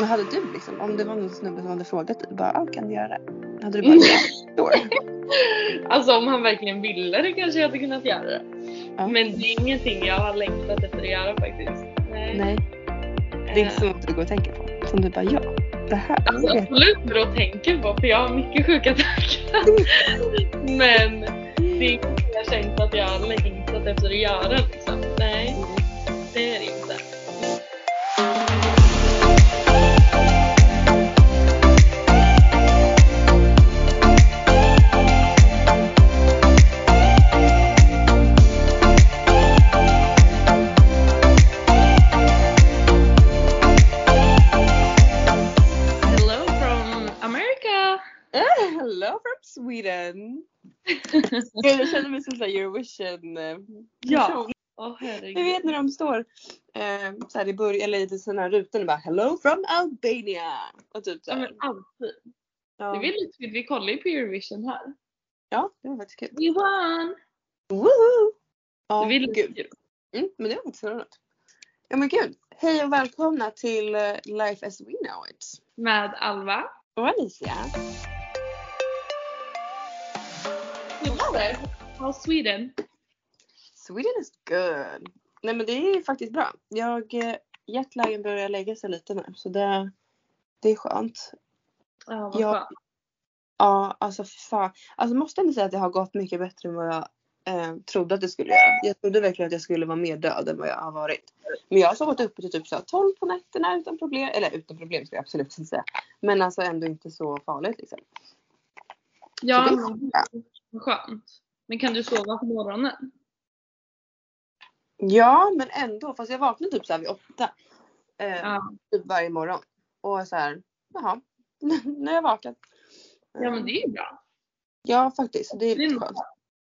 Men hade du liksom, om det var någon snubbe som hade frågat dig, bara ah, kan du göra det? Hade du bara ja, Alltså om han verkligen ville det kanske jag hade kunnat göra det. Ja. Men det är ingenting jag har längtat efter att göra faktiskt. Nej. Nej, det är inte så något du går och tänker på. Som du bara ja, det här. Alltså absolut vad jag tänker på för jag har mycket sjuka tankar. Men det är ingenting jag har känt att jag har längtat efter att göra liksom. Nej, det är det Sweden! jag känner mig som en Eurovision eh, Ja. person. Åh herregud. Du vet när de står eh, så här i början, eller i här rutor och bara Hello from Albania! Och typ så Ja men alltid. Ja, Det är lite kul, vi kollar ju på Eurovision här. ja det var faktiskt kul. We won! Woohoo! Ja, det lite gud. kul. Mm, men det var faktiskt roligt. Ja men gud. Hej och välkomna till eh, Life as we know it. Med Alva. Och Alicia. Hur var det? How Sweden? Sweden is good. Nej men det är faktiskt bra. Jag, eh, jetlagen börjar lägga sig lite nu så det, det är skönt. Ja, vad skönt. Ja alltså fan. Alltså måste ändå säga att det har gått mycket bättre än vad jag eh, trodde att det skulle göra. Jag trodde verkligen att jag skulle vara mer död än vad jag har varit. Men jag har sovit uppe till typ så här 12 på nätterna utan problem. Eller utan problem ska jag absolut inte säga. Men alltså ändå inte så farligt liksom. Ja, Så det. Vad skönt. Men kan du sova på morgonen? Ja men ändå. Fast jag vaknar typ så vid åtta. Eh, Ja. Typ varje morgon. Och så här. Jaha. nu har jag vakat. Ja men det är ju bra. Ja faktiskt. Det är Det är skönt.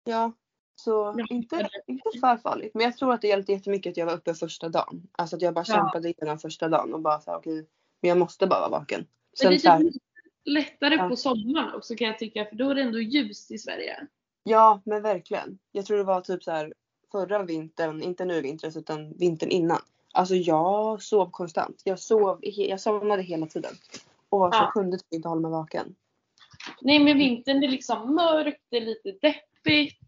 Ja. Så Ja. inte, inte för farligt. Men jag tror att det hjälpte jättemycket att jag var uppe första dagen. Alltså att jag bara Ja. kämpade igenom första dagen och bara sa okej. men jag måste bara vara vaken. Men det Sen är typ lättare Ja. på sommaren också kan jag tycka för då är det ändå ljust i Sverige. ja men verkligen. Jag tror det var typ så här förra vintern, inte nu vintras utan vintern innan. Alltså jag sov konstant. Jag sov, jag somnade hela tiden. Och så Ja. kunde typ inte hålla mig vaken. Nej men vintern det är liksom mörkt, det är lite deppigt.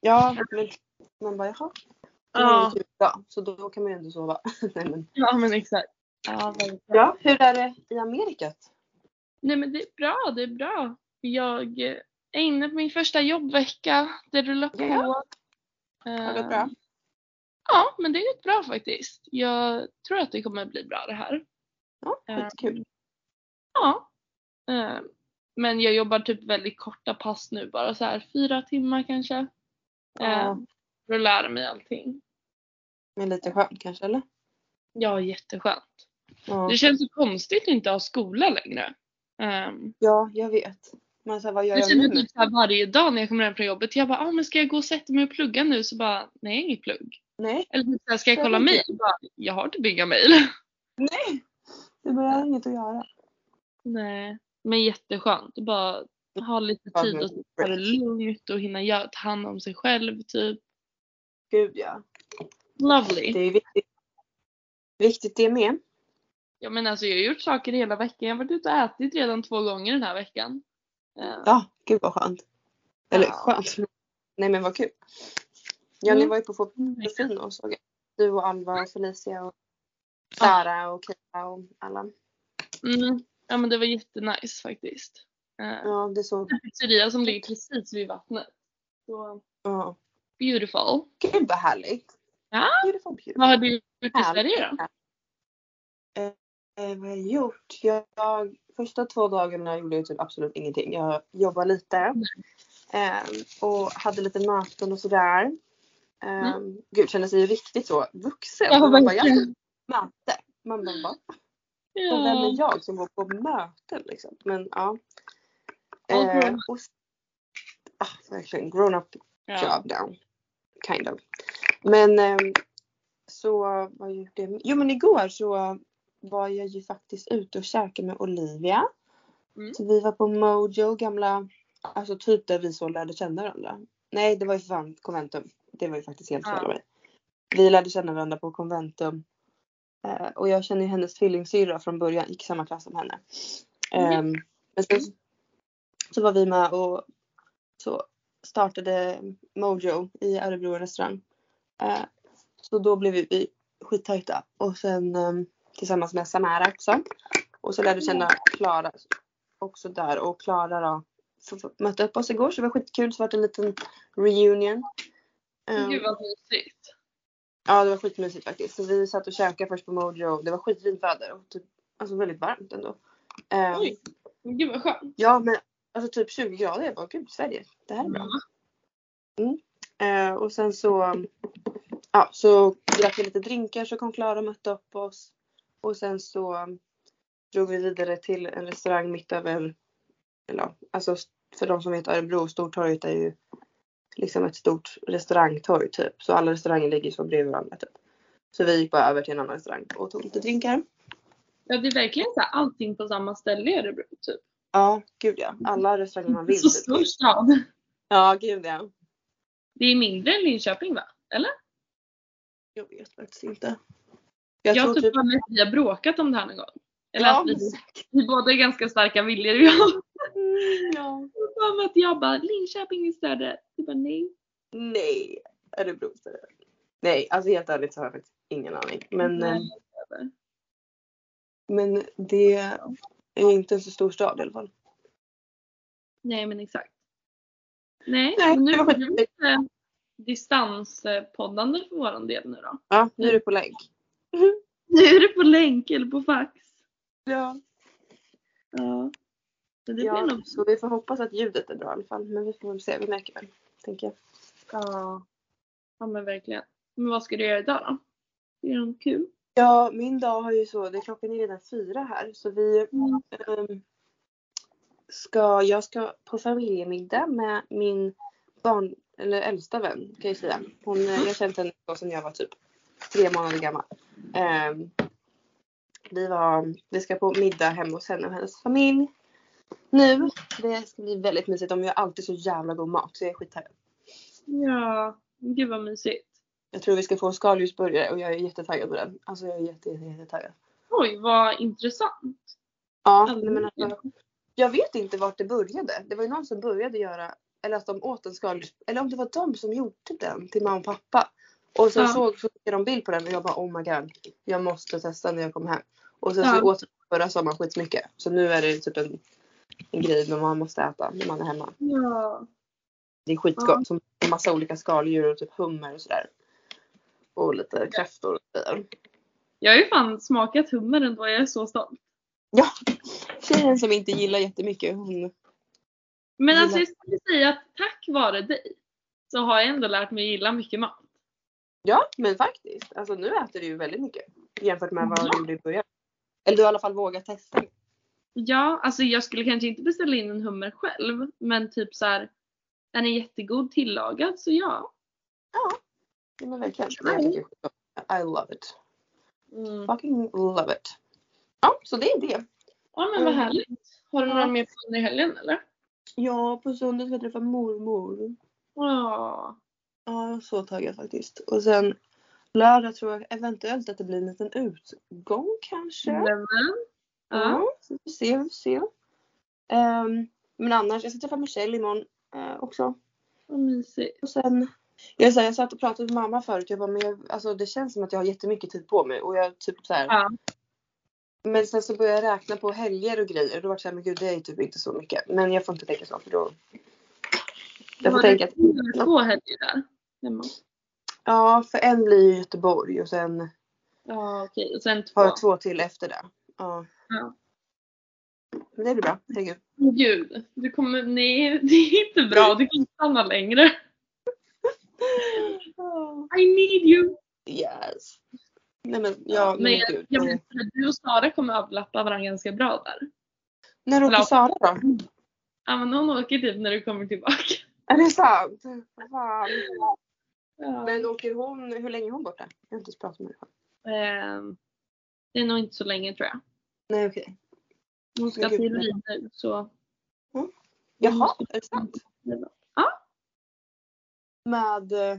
Ja men man bara jaha. Ja. kul dag. Så då kan man ju ändå sova. Nej, men. Ja men exakt. Ja, ja hur är det i Amerikat? Nej men det är bra, det är bra. Jag är inne på min första jobbvecka. Det rullar på. Ja. Har det gått bra? Eh, Ja, men det är gått bra faktiskt. Jag tror att det kommer bli bra det här. Ja, Eh, skitkul. Ja. Eh, Men jag jobbar typ väldigt korta pass nu, bara så här fyra timmar kanske. Eh, Ja. För att lära mig allting. Men lite skönt kanske eller? Ja, jätteskönt. Ja, Det känns så konstigt att inte ha skola längre. Um, ja jag vet. Men så här, vad gör jag jag känner nu? typ så varje dag när jag kommer hem från jobbet. Jag bara, ah, men ska jag gå och sätta mig och plugga nu? Så bara, nej inget plugg. Nej, Eller typ så här, ska jag Jag kolla mejl? Jag har typ inga mejl. nej. Det börjar inget att göra. Nej, men jätteskönt. Bara ha lite tid och ta det lugnt och hinna göra, ta hand om sig själv typ. Gud ja. Lovely. Det är viktigt. Viktigt det med. Ja men alltså jag har gjort saker hela veckan. Jag har varit ute och ätit redan två gånger den här veckan. Eh, Ja, gud vad skönt. Eller Ja. skönt. Nej men vad kul. Ja ni Mm. var ju på fotbollsfin och såg. Du och Alva och Felicia och Sara och Kira och alla. Mm. Ja men det var jättenice faktiskt. Eh, Ja det såg. En pizzeria som ligger precis vid vattnet. Så Ja. beautiful. Gud vad härligt. Ja. Beautiful, beautiful. Vad har du gjort i. Sverige då? Eh, vad har jag gjort? Jag, första två dagarna gjorde jag typ absolut ingenting. Jag jobbade lite. Eh, och hade lite möten och sådär. Eh, Mm. Gud kände sig riktigt så vuxen. Ja, man bara, jag möte. Man bara, va? Och vem är jag som går på möten liksom? Men ja. Eh, och, ah, verkligen grown up Ja. job now. Kind of. Men ehm, så vad gjorde jag? Jo men igår så var jag ju faktiskt ute och käkade med Olivia. Mm. Så vi var på Mojo, gamla, alltså typ där vi så lärde känna varandra. Nej det var ju för fan Conventum. Det var ju faktiskt helt fel av mig. Vi lärde känna varandra på Conventum. Eh, och jag känner ju hennes tvillingsyrra från början, gick i samma klass som henne. Ehm, men sen så var vi med och så startade Mojo i Örebro restaurang. Eh, så då blev vi, skittajta och sen ehm, tillsammans med Samara också. Och så lärde jag känna Klara också där och Klara då mötte upp oss igår så det var skitkul. Så var det en liten reunion. Ehm, Gud vad mysigt. Ja det var skitmysigt faktiskt. Så vi satt och käkade först på Mojo. Det var skitfint väder och typ, alltså väldigt varmt ändå. Ehm, Oj. Gud vad skönt. ja men alltså typ 20 grader. Jag bara gud Sverige, det här är bra. Eh, och sen så, ja, så drack vi lite drinkar så kom Klara och mötte upp oss. Och sen så drog vi vidare till en restaurang mitt över, eller alltså för de som vet Örebro, Stortorget är ju liksom ett stort restaurangtorg typ. Så alla restauranger ligger så bredvid varandra typ. Så vi gick bara över till en annan restaurang och tog lite drinkar. Ja det är verkligen så här, allting på samma ställe i Örebro typ. Ja, gud ja. Alla restauranger man vill. Så Typ. stor stad. Ja, gud ja. Det är mindre än Linköping va? Eller? Jag vet faktiskt inte. Jag, Jag, tror typ typ... att vi har bråkat om det här någon gång. Eller Ja, att vi, vi båda är ganska starka viljor. Jag Mm, ja. att jag bara Linköping är större. Du bara nej. Nej, Örebro större. Nej, alltså helt ärligt så har jag faktiskt ingen aning. Men, eh, Nej. men det är inte en så stor stad i alla fall. nej men exakt. Nej, Nej, nu är det lite distanspoddande för våran del nu då. Ja, nu är det på länk. Nu är det på länk eller på fax. Ja. Ja. Så det blir ja, nog så vi får hoppas att ljudet är bra i alla fall. Men vi får väl se, vi märker väl. Tänker jag. Ja. ja men verkligen. Men vad ska du göra idag då? Det är något kul. Ja, min dag har ju så, det klockan är redan fyra här. Så vi Mm. ehm, ska, jag ska på familjemiddag med min barn, eller äldsta vän kan jag säga. Hon, jag har känt henne sedan jag var typ tre månader gammal. Ehm, vi, var, vi ska på middag hemma hos henne och hennes familj. Nu. Det ska bli väldigt mysigt. De gör alltid så jävla god mat så jag är skittaggad. Ja. Gud vad mysigt. Jag tror vi ska få skaldjursburgare och jag är jättetaggad på den. Alltså jag är jätte, jätte, jättetaggad. Oj vad intressant. Ja, nej, men alltså, jag vet inte vart det började. Det var ju någon som började göra, eller att de åt en skaldjurs, eller om det var de som gjorde den till mamma och pappa. Och sen Ja. såg så skickade de bild på den och jag bara oh my god. Jag måste testa när jag kommer hem. Och sen så Ja. åt jag förra sommaren skitmycket. Så nu är det typ en, en grej som man måste äta när man är hemma. Ja. Det är skitgott. Som en massa olika skaldjur och typ hummer och sådär. Och lite kräftor och grejer. Jag har ju fan smakat hummer ändå. Jag är så stolt. Ja, tjejen som inte gillar jättemycket hon Men alltså jag skulle säga att tack vare dig så har jag ändå lärt mig gilla mycket mat. Ja, men faktiskt. Alltså nu äter du ju väldigt mycket. Jämfört med vad Ja. du gjorde i början. Eller du har i alla fall vågat testa. Ja, alltså jag skulle kanske inte beställa in en hummer själv. Men typ så här, den är jättegod tillagad så ja. Ja, det är skitgott. I love it. Mm. Fucking love it. Ja, så det är det. Ja men vad Mm. härligt. Har du Ja. några mer planer i helgen eller? Ja, på söndag ska jag träffa mormor. Ja. Ja, jag är så taggad faktiskt. Och sen lördag tror jag eventuellt att det blir en liten utgång kanske. Nämen. Ja. Så vi får se, vi får se. Ehm, men annars, jag ska träffa Michelle imorgon eh, också. Vad mysigt. Och sen, jag, så här, jag satt och pratade med mamma förut. Jag bara, men jag, alltså, det känns som att jag har jättemycket tid på mig. Och jag typ så här, Ja. Men sen så började jag räkna på helger och grejer. Och då var det så här, men gud det är ju typ inte så mycket. Men jag får inte tänka så för då. Jag får tänka en eller två helger där? Hemma. ja för en blir ju Göteborg och sen Ja okej. Och sen två. har jag två till efter det. Ja. Ja. Men det blir bra, herregud. Gud. Du kommer, nej det är inte bra. Du kan inte stanna längre. I need you. Yes. Nej men ja, men jag, gud. jag att du och Sara kommer överlappa varandra ganska bra där. När åker Eller- Sara då? Ja men hon åker typ när du kommer tillbaka. Är det sant? Fan. Ja. Men åker hon, hur länge är hon borta? Jag har inte pratat med henne. Ehm, det är nog inte så länge tror jag. Nej okej. Hon ska till Wien nu så. Jaha, är det sant? Ja. Med, eh,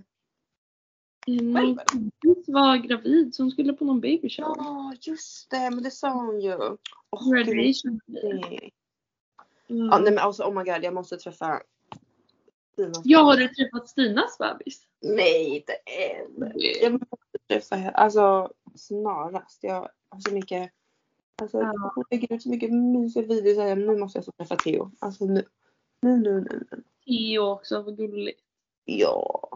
eller? kompis var gravid så hon skulle på någon baby shower. Ja, just det. Men det sa hon ju. Gud, Graduation. nej. Mm. Ja, nej men alltså oh my god, jag måste träffa Stinas Ja, har du träffat Stinas bebis? Nej, inte än. Jag måste träffa henne. Alltså snarast. Jag har så mycket. Alltså Ja. hon lägger ut så mycket mysiga videos. Jag, nu måste jag så träffa Theo. Alltså nu. Nu, nu, nu. nu. Theo också, vad gulligt. Ja.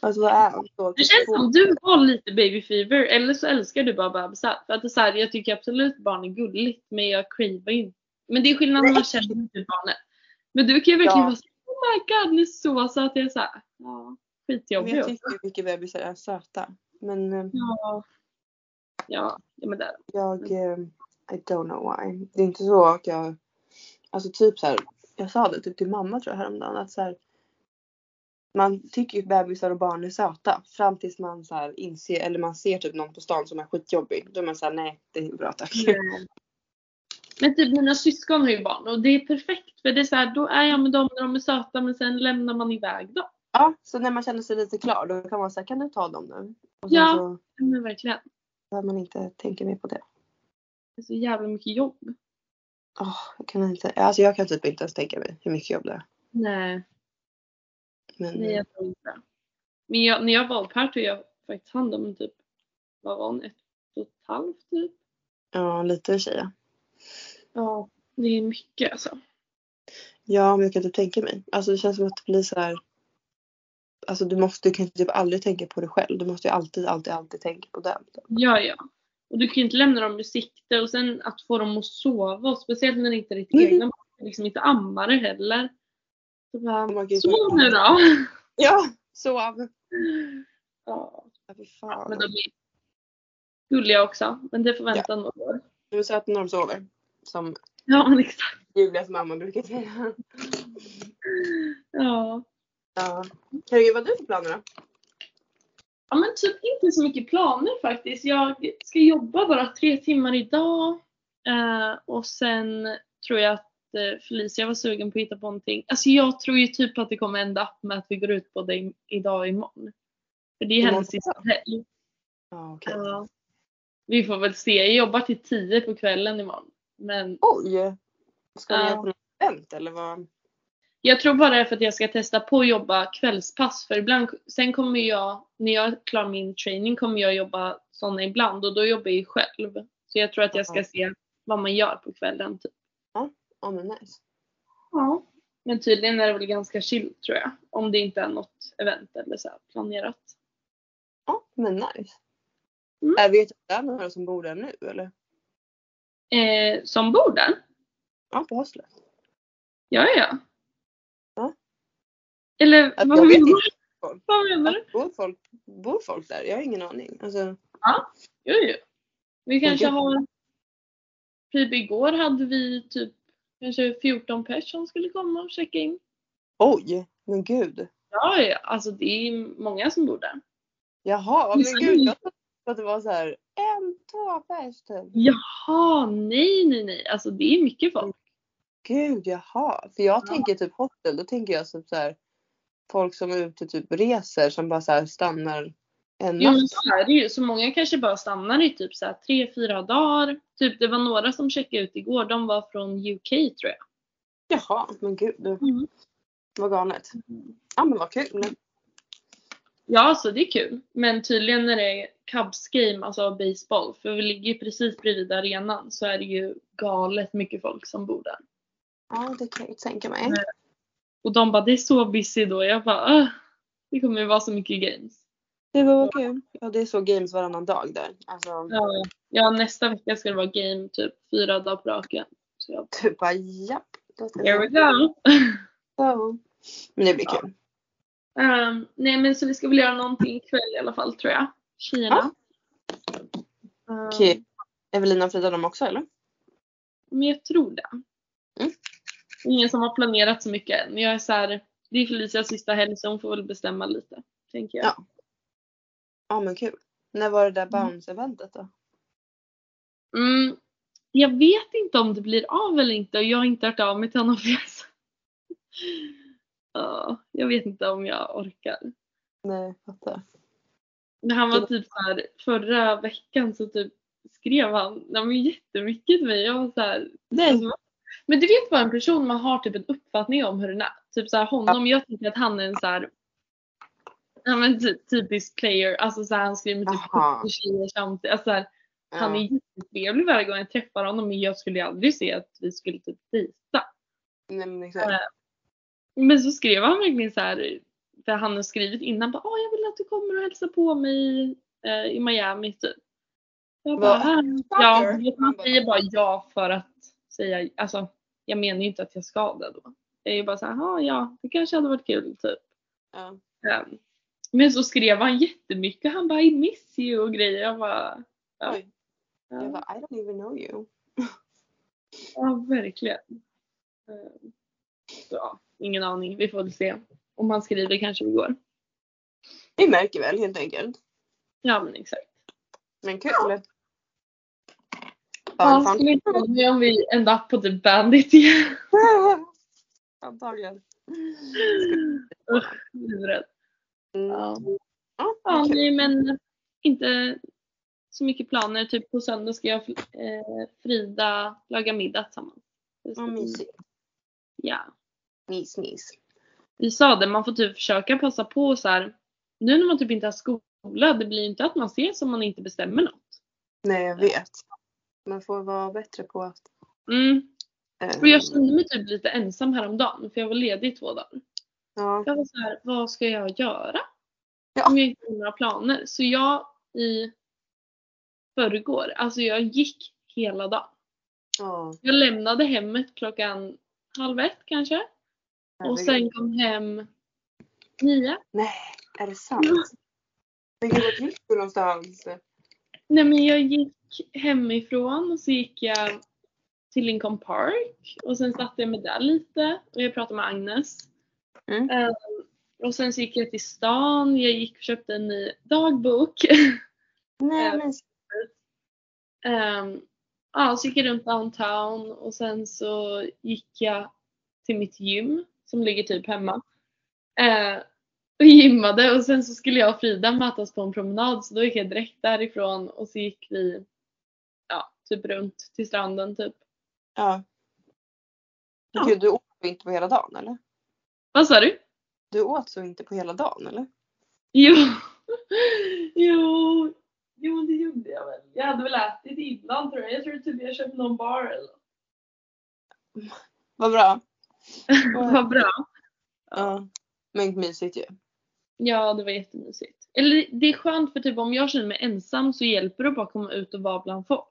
Alltså vad är han? Det känns som du har lite baby fever eller så älskar du bara bebisar. För att det är så här, jag tycker absolut barn är gulligt men jag cravar inte. Men det är skillnad när man känner inte barnet. Men du kan ju verkligen Ja. vara my god ni är så söta. Jag är så här, ja Men skitjobbig jag också. tycker mycket bebisar är söta. Men eh, Ja. Ja, men där. jag, eh, I don't know why. Det är inte så att jag, alltså typ så här, jag sa det typ till mamma tror jag häromdagen att så här, man tycker ju bebisar och barn är söta fram tills man så inser eller man ser typ någon på stan som är skitjobbig. Då är man såhär nej det är bra tack. Men typ mina syskon har ju barn och det är perfekt för det är så här, då är jag med dem när de är söta men sen lämnar man iväg dem. Ja så när man känner sig lite klar då kan man säga kan du ta dem nu? Ja. så Men verkligen. behöver man inte tänka mer på det. Det är så jävla mycket jobb. Åh, jag kan inte, alltså jag kan typ inte ens tänka mig hur mycket jobb det är. Nej. Men, Nej, jag tror inte. Men jag, när jag var au pair tog jag faktiskt hand om typ, vad var hon, ett och ett halvt typ? ja lite tjejer. Ja, det är mycket alltså. Ja, men jag kan typ tänka mig. Alltså det känns som att det blir så här. Alltså du måste, du kan typ aldrig tänka på dig själv. Du måste ju alltid, alltid, alltid tänka på den. Ja, ja. Och du kan ju inte lämna dem i sikte och sen att få dem att sova, och speciellt när det inte är ditt Mm. egna barn, liksom inte amma det heller. Så bara, Oh sov nu då! Ja, sov. Ja, Ja, fy fan. men de är gulliga också, men det får vänta några år. Du är söt när de sover. Som Ja, exakt. Julias mamma brukar säga. Ja. Ja. Herregud, vad har du för planer då? Ja men typ inte så mycket planer faktiskt. Jag ska jobba bara tre timmar idag. Eh, och sen tror jag att eh, Felicia var sugen på att hitta på någonting. Alltså jag tror ju typ att det kommer ända upp med att vi går ut på det i- idag och imorgon. För det är hennes sista helg. Ja, okej. Ja. Vi får väl se. Jag jobbar till tio på kvällen imorgon. Men Oj! Ska ni Ja. göra på något event eller vad? jag tror bara det är för att jag ska testa på att jobba kvällspass. För ibland, sen kommer jag, när jag är klar min training kommer jag jobba sådana ibland och då jobbar jag ju själv. Så jag tror att jag ska se vad man gör på kvällen. Typ. Ja men nice. Ja. Men tydligen är det väl ganska chill tror jag. Om det inte är något event eller så planerat. Ja men nice. Mm. Jag vet att det är några som bor där nu eller? Eh, som bor där? Ja på hostlet. Ja, ja. Ja. Eller Alltså, vad jag vet inte. Vad menar du? Bor folk, bor folk där? Jag har ingen aning. Alltså, Jo, jo. Vi kanske har... Typ igår hade vi typ kanske 14 pers som skulle komma och checka in. oj, men gud. Ja, ja. Alltså det är många som bor där. Jaha, men gud. Jag trodde att det var så här en, två pers typ. Jaha, nej, nej, nej. Alltså det är mycket folk. Gud, jaha. För jag Ja. tänker typ hostel, då tänker jag typ så här folk som är ute typ reser som bara så här stannar en Jo, natt. så är det ju. Så många kanske bara stannar i typ så här tre, fyra dagar. Typ det var några som checkade ut igår. De var från UK tror jag. Jaha, men gud. Mm. Vad galet. Ja men vad kul. Ja, så det är kul. Men tydligen när det är Cubs game, alltså baseball, för vi ligger ju precis bredvid arenan, så är det ju galet mycket folk som bor där. Ja det kan jag ju tänka mig. Nej. Och de bara, det är så busy då. Jag bara, "Åh, det kommer ju vara så mycket games. Det var kul. Ja det är så games varannan dag där. Alltså Ja, ja nästa vecka ska det vara game typ fyra dagar på raken. Så jag typ bara japp. here we go. gå. Men det blir Ja. kul. Ehm, nej men så vi ska väl göra någonting ikväll i alla fall tror jag. Tjejerna. Ehm, Okej. Evelina och Frida de också eller? Men jag tror det. Mm. Ingen som har planerat så mycket än. Jag är så här, det är Felicias sista helg så hon får väl bestämma lite. Tänker jag. Ja. Ja men kul. När var det där bounce-eventet då? Mm, jag vet inte om det blir av eller inte och jag har inte hört av mig till honom för jag Ja, jag vet inte om jag orkar. Nej, fattar. Men han var typ så här, förra veckan så typ skrev han men jättemycket till mig. Jag var så här, Nej. alltså, men du vet bara en person man har typ en uppfattning om hur den är. Typ så här, honom, jag tycker att han är en så här, ja men typ typisk player. Alltså så här, han skriver med typ Aha. 70 tjejer samtidigt. Alltså, så Han är jättetrevlig varje gång jag träffar honom men jag skulle aldrig se att vi skulle typ dejta. Nej men exakt. Men så skrev han verkligen så här, för han har skrivit innan bara jag vill att du kommer och hälsar på mig eh, i Miami typ. Jag bara? "Ah." ja, man säger bara ja för att säga, alltså jag menar ju inte att jag ska det då. Jag är ju bara såhär, "Ah, ja det kanske hade varit kul typ. Ja. Ehm, Men så skrev han jättemycket, han bara I miss you och grejer. Jag bara, ja, Oj. Jag ja, bara, I don't even know you. ja verkligen. Ehm, Så, ja, ingen aning, vi får väl se. Om han skriver kanske det går. Vi märker väl helt enkelt. Ja men exakt. Men kul. Ja, Fan, ska fan. vi inte se om vi ändå på typ Bandit igen. Antagligen. Usch, livrädd. Mm. Ja. Ja, Ja, nej, men inte så mycket planer. Typ på söndag ska jag och eh, Frida laga middag tillsammans. Vad mysigt. Ja. Mys, mys. Vi sa det, man får typ försöka passa på så här. Nu när man typ inte har skola, det blir ju inte att man ses om man inte bestämmer något. Nej, jag vet. Man får vara bättre på att... Mm. Och jag kände mig typ lite ensam häromdagen för jag var ledig i två dagar. ja. Jag var så här, vad ska jag göra? Ja. Om jag inte har några planer. Så jag i förrgår, alltså jag gick hela dagen. Ja. Jag lämnade hemmet klockan halv ett kanske. Och sen kom hem nio. Nej, är det sant? Men gud, vart gick du någonstans? Nej men jag gick hemifrån och så gick jag till Lincoln Park och sen satte jag mig där lite och jag pratade med Agnes. Mm. Ehm, och sen så gick jag till stan, jag gick och köpte en ny dagbok. Nej, Eh, men Ehm, ja, så gick jag runt downtown och sen så gick jag till mitt gym som ligger typ hemma. Eh, och gymmade och sen så skulle jag och Frida mötas på en promenad så då gick jag direkt därifrån och så gick vi ja, typ runt till stranden typ. ja. Ja. Gud, du åt inte på hela dagen eller? Vad sa du? Du åt så inte på hela dagen eller? Jo, jo, jo det gjorde jag väl. Jag hade väl ätit innan tror jag. Jag tror typ jag köpte någon bar eller något. Vad bra. Vad bra. Ja. Men mysigt ju. Ja, det var jättemysigt. Eller det är skönt för typ om jag känner mig ensam så hjälper det bara att komma ut och vara bland folk.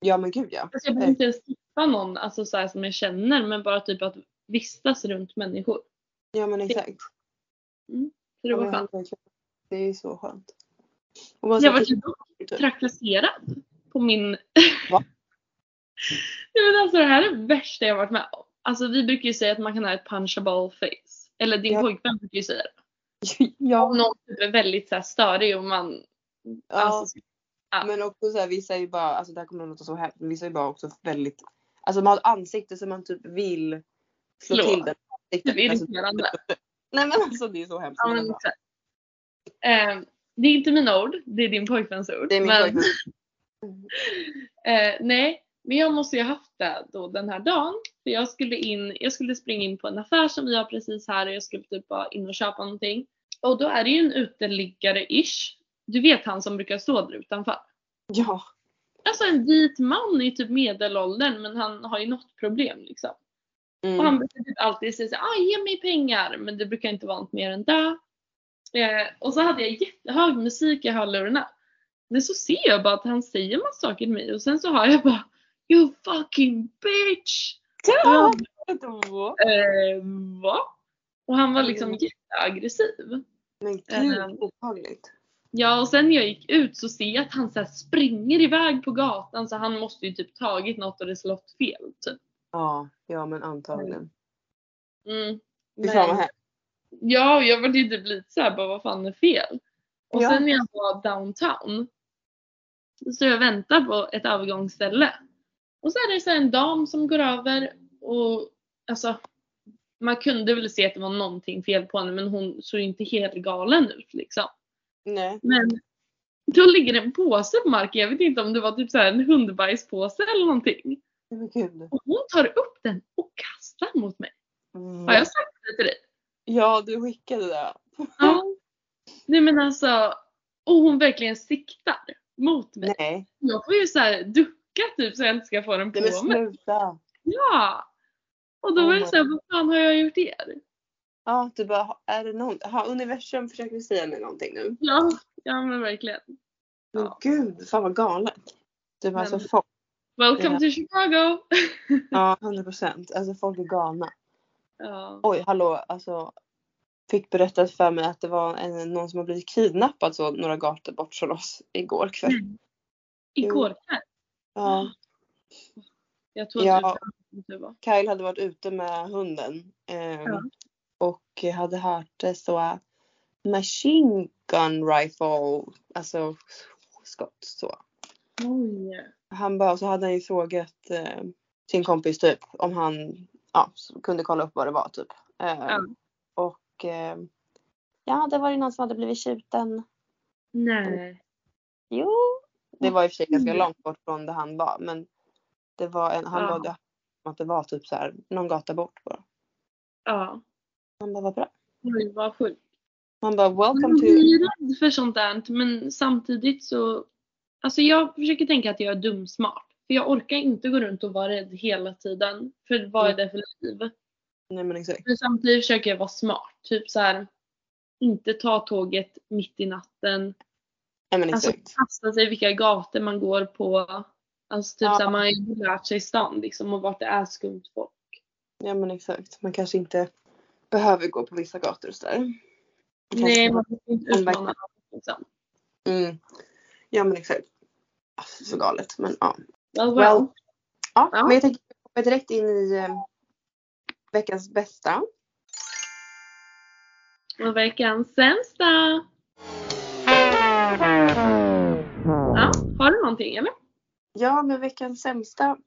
Ja men gud ja. Alltså jag behöver inte ens träffa någon alltså så här som jag känner men bara typ att vistas runt människor. Ja men exakt. Så det Ja, var men skönt. Det är så skönt. Bara Jag var typ- trakasserad på min... Va? Nej men alltså det här är det värsta jag varit med om. Alltså vi brukar ju säga att man kan ha ett punchable face. Eller din Ja. pojkvän brukar ju säga det. Om ja. någon typ är väldigt så här störig och man... ja. Alltså, ja. Men också så här, vissa är ju bara, alltså det här kommer att låta så hemskt, men vissa är bara också väldigt, alltså man har ett ansikte som man typ vill slå, Slå. till den. typ Alltså, irriterande. nej men alltså det är så hemskt. Ja, men. Eh, det är inte mina ord, det är din pojkväns ord. det är min men, pojkvän. eh, nej, men jag måste ju ha haft det då den här dagen. För jag skulle, in, jag skulle springa in på en affär som vi har precis här och jag skulle typ bara in och köpa någonting. Och då är det ju en uteliggare-ish. Du vet han som brukar stå där utanför. Ja. Alltså en vit man i typ medelåldern men han har ju något problem liksom. Och Mm. han brukar typ alltid säga såhär, ah, ge mig pengar. Men det brukar inte vara något mer än det. Eh, och så hade jag jättehög musik i hörlurarna. Men så ser jag bara att han säger massa saker till mig och sen så har jag bara You fucking bitch! Ja. Eh, va? Och han var liksom Mm. jätteaggressiv. Men gud Ehm. obehagligt. Ja och sen när jag gick ut så ser jag att han så springer iväg på gatan så han måste ju typ tagit något och det slått fel typ. Ja, ja men antagligen. Mm. Fy fan vad hemskt. Ja, och jag var ju typ lite såhär, bara vad fan är fel? Och Ja. sen när jag var downtown så jag väntar på ett övergångsställe. Och så är det så en dam som går över och alltså man kunde väl se att det var någonting fel på henne men hon såg inte helt galen ut liksom. Nej. Men då ligger en påse på marken. Jag vet inte om det var typ så här en hundbajspåse eller någonting. Gud. Och hon tar upp den och kastar mot mig. Har jag sagt det till dig? Ja, du skickade det. Ja. Nej men alltså. Och hon verkligen siktar mot mig. Nej. Jag får ju så här ducka typ så jag inte ska få den på mig. sluta. Ja! Och då Oh var det såhär, vad fan har jag gjort er? Ja, du bara, är det någon, har universum försöker säga mig någonting nu? Ja, ja men verkligen. Men Ja. gud, fan vad galet. Du bara, Men- alltså folk, Welcome Ja. to Chicago! ja 100 procent. Alltså folk är galna. Ja. Oj, hallå, alltså. Fick berättat för mig att det var en, någon som har blivit kidnappad så några gator bort från oss igår kväll. Mm. Igår kväll. Ja, Jag tror Ja. du var. Kyle hade varit ute med hunden. ehm, Ja. Och hade hört det så machine gun rifle, alltså skott så. Oj. Han bara, så hade han ju frågat eh, sin kompis typ om han ja, kunde kolla upp vad det var typ. Eh, Ja. Och eh, ja, det var ju någon som hade blivit skjuten. Nej. Jo. Det var i och för sig ganska Mm. långt bort från där han var men det var en, han Ja. bara, det, att det var typ så här någon gata bort bara. Ja. Han bara, vad bra. Oj vad sjukt. Man bara, welcome Jag to blir rädd för sånt där men samtidigt så Alltså jag försöker tänka att jag är dumsmart. För jag orkar inte gå runt och vara rädd hela tiden. För vad är det för liv? Nej men exakt. Men samtidigt försöker jag vara smart. Typ så här. Inte ta tåget mitt i natten. Men Alltså kasta sig vilka gator man går på. Alltså typ Ja. så här, man har ju lärt sig stan liksom och vart det är skumt folk. Ja men exakt. Man kanske inte behöver gå på vissa gator och sådär. Nej, man får inte utmana någon, liksom. Mm. Ja men exakt. Alltså, så galet men ja. Well, well. Well. Ja, Ja. men jag tänker gå direkt in i eh, veckans bästa. Och veckans sämsta. Har du någonting eller? Ja men veckans sämsta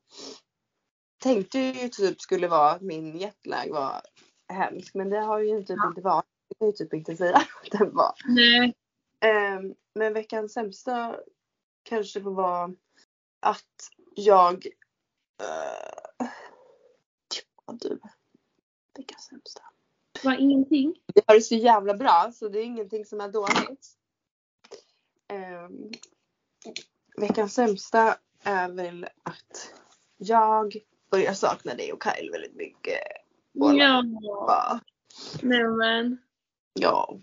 tänkte ju typ skulle vara att min jetlag var hemsk men det har ju typ Ja. inte varit. Det kan ju typ inte säga att den var. Nej. Ehm, men veckans sämsta kanske får vara att jag... Uh, ja du. Veckans sämsta. Var ingenting? Jag har det så jävla bra så det är ingenting som är dåligt. Ehm, veckans sämsta är väl att jag börjar sakna dig och Kyle väldigt mycket. Och Ja. bara, Nej men. ja,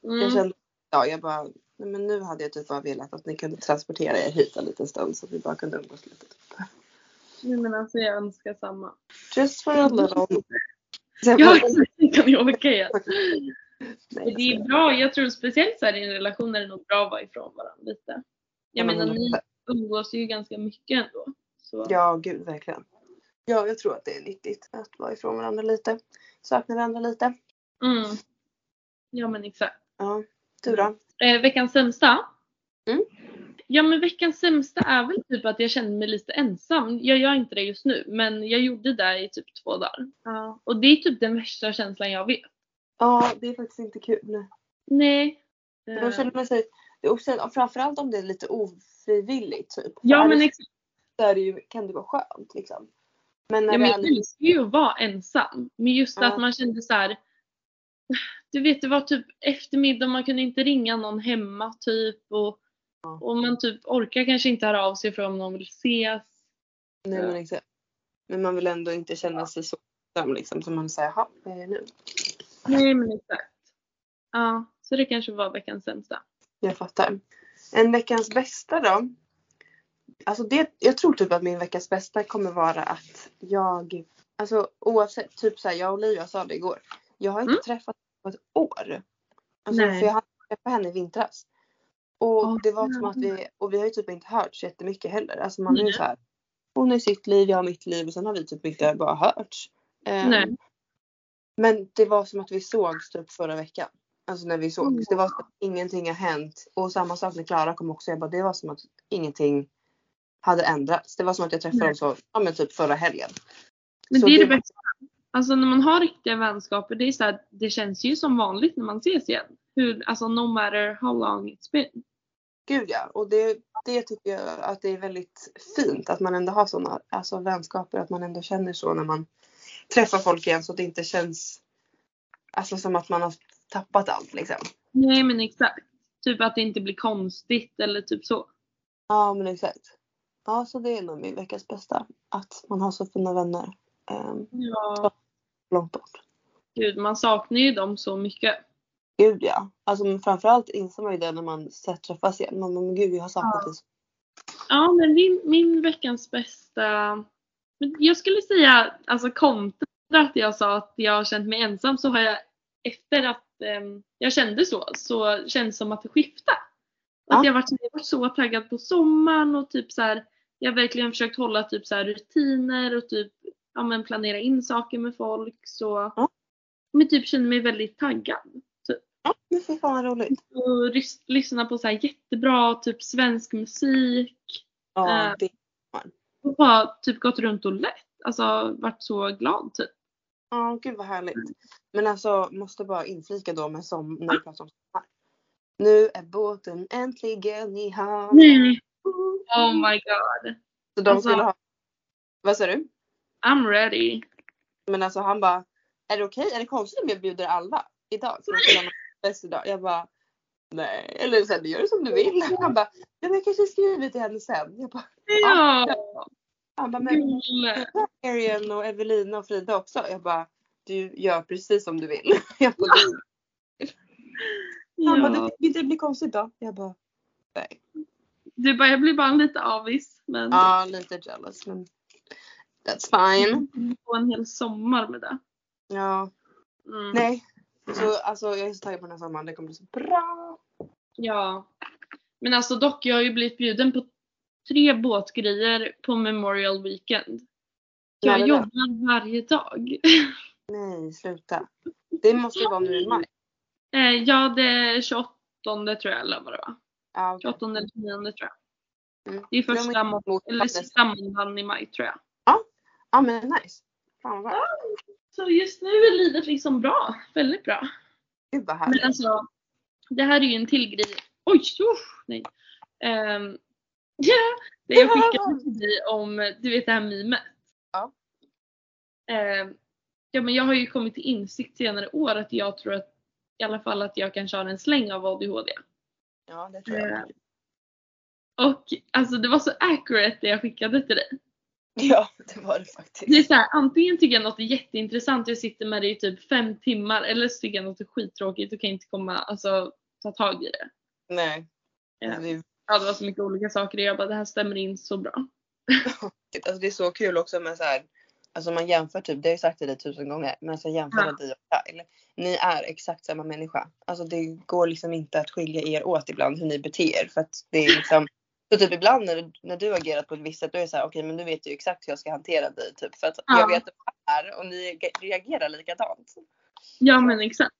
jag Mm. kände, ja jag bara, nej men nu hade jag typ bara velat att ni kunde transportera er hit en liten stund så att vi bara kunde umgås lite. Typ. Nej men alltså jag önskar samma. Just for a little. Sen Ja bara, exakt, det kan jag åka igen. Nej, Det är bra, jag tror speciellt så här i en relation är det nog bra att vara ifrån varandra lite. Jag Ja, men menar ni 100%. umgås ju ganska mycket ändå. Så. Ja, gud verkligen. Ja, jag tror att det är nyttigt att vara ifrån varandra lite. Sakna varandra lite. Mm. Ja men exakt. Ja, du då? Eh, veckans sämsta? Mm. Ja men veckans sämsta är väl typ att jag känner mig lite ensam. Jag gör inte det just nu men jag gjorde det i typ två dagar. Ja. Och det är typ den värsta känslan jag vet. Ja, det är faktiskt inte kul. Nej. Då känner man sig, det är också, framförallt om det är lite ofrivilligt typ. ja men exakt. så är det ju, kan det vara skönt liksom. Men när Ja, men jag lite, älskar ju att vara ensam. Men just Ja. att man kände så här. Du vet det var typ eftermiddag man kunde inte ringa någon hemma typ. Och, Ja. och man typ orkar kanske inte höra av sig för om någon vill ses. nej, men, exakt. men man vill ändå inte känna sig så ensam liksom. Som man säger, jaha, vad är det nu? Nej men exakt. Ja, så det kanske var veckans sämsta. Jag fattar. En veckans bästa då? Alltså det, jag tror typ att min veckas bästa kommer vara att jag, alltså oavsett, typ såhär jag och Olivia sa det igår. Jag har inte Mm. träffat på ett år. Alltså Nej. för jag hade träffat henne i vintras. Och Åh, det var som att vi, och vi har ju typ inte hört jättemycket heller. Alltså man är ju såhär, hon har sitt liv, jag har mitt liv och sen har vi typ inte bara hörts. Ehm, Nej. Men det var som att vi sågs typ förra veckan. Alltså när vi sågs. Mm. Det var som att ingenting har hänt. Och samma sak när Klara kom också. Jag bara, det var som att ingenting hade ändrats. Det var som att jag träffade dem så, ja men typ förra helgen. Men Så det är det det- bästa. Alltså när man har riktiga vänskaper, det är så här, det känns ju som vanligt när man ses igen. hur, alltså no matter how long it's been. Gud ja. Och det, det tycker jag att det är väldigt fint att man ändå har sådana alltså, vänskaper. Att man ändå känner så när man träffar folk igen så att det inte känns alltså, som att man har tappat allt liksom. Nej men exakt. Typ att det inte blir konstigt eller typ så. Ja men exakt. Ja så det är nog min veckas bästa. Att man har så fina vänner. Um, Ja. långt bort. Gud, man saknar ju dem så mycket. Gud ja. Alltså framförallt inser man ju det när man träffas igen. Man men gud jag har saknat dig. så- Ja, men min, min veckans bästa... men Jag skulle säga, alltså kontra att jag sa att jag har känt mig ensam så har jag efter att ehm, jag kände så, så känns det som att det skiftade. Och Att Ja. jag varit, jag varit så taggad på sommaren och typ så här, jag har verkligen försökt hålla typ så rutiner och typ ja, men planera in saker med folk så Ja. men typ känner mig väldigt taggad. Ja men fy fan vad roligt. Och lyssna på så här jättebra typ svensk musik. Ja Äh. det, Och bara typ gått runt och lett. Alltså varit så glad typ. ja gud vad härligt. Men alltså måste bara inflika då med som när vi pratar om sommar. Nu är båten äntligen i hamn. Nej. Oh my god. Så de Alltså- skulle ha. Vad sa du? I'm ready. Men alltså han bara. Är det okej? Är det konstigt om jag bjuder alla idag? Idag. Jag bara. Nej. Eller så här, du gör det som du vill. Han bara. Ja men jag kanske skriver till henne sen. Jag bara. Ja. Han bara. Men. Arian och Evelina och Frida också. Jag bara. Du gör precis som du vill. Jag bara, Han bara. Ja. Det, det blir konstigt då. Jag bara. Nej. Du bara, jag blir bara lite avis. Men Ja lite jealous men. That's fine. få en hel sommar med det. Ja. Mm. Nej. Så alltså jag är så taggad på den här sommaren. Det kommer bli så bra. Ja. Men alltså dock, jag har ju blivit bjuden på tre båtgrejer på Memorial Weekend. Jag jobbar varje dag. Nej, sluta. Det måste ju vara nu i maj. Eh, ja, det är 28 tror jag eller vad det var. Ja, okej. 28 eller 29 tror jag. Mm. Det är första må- mot- eller sista måndagen i maj tror jag. Ja men nice. Fan vad bra. Så just nu är livet liksom bra. Väldigt bra. Gud vad Men härligt. alltså, det här är ju en till grej. Oj, usch, nej. Um, ja, det jag skickade till dig om, du vet det här memet. Ja. Ehm, ja men jag har ju kommit till insikt senare år att jag tror att i alla fall att jag kanske har en släng av ADHD. Ja det tror jag. Eh, Och alltså det var så accurate det jag skickade till dig. Ja det var det Det är faktiskt. så här, antingen tycker jag något är jätteintressant och jag sitter med det i typ fem timmar eller så tycker jag något är skittråkigt och kan inte komma, alltså ta tag i det. Nej. Ja. Alltså, Ja det var så mycket olika saker och jag bara det här stämmer in så bra. alltså, det är så kul också med så här. Alltså man jämför typ, det har jag sagt till dig tusen gånger. Men så jämför Ja. dig och Kyle. Ni är exakt samma människa. Alltså det går liksom inte att skilja er åt ibland hur ni beter er. För att det är liksom. Så typ ibland när, när du agerat på ett visst sätt då är det så här, okej men nu vet jag ju exakt hur jag ska hantera dig. Typ. För att Ja. jag vet vad det är och ni reagerar likadant. Ja men exakt.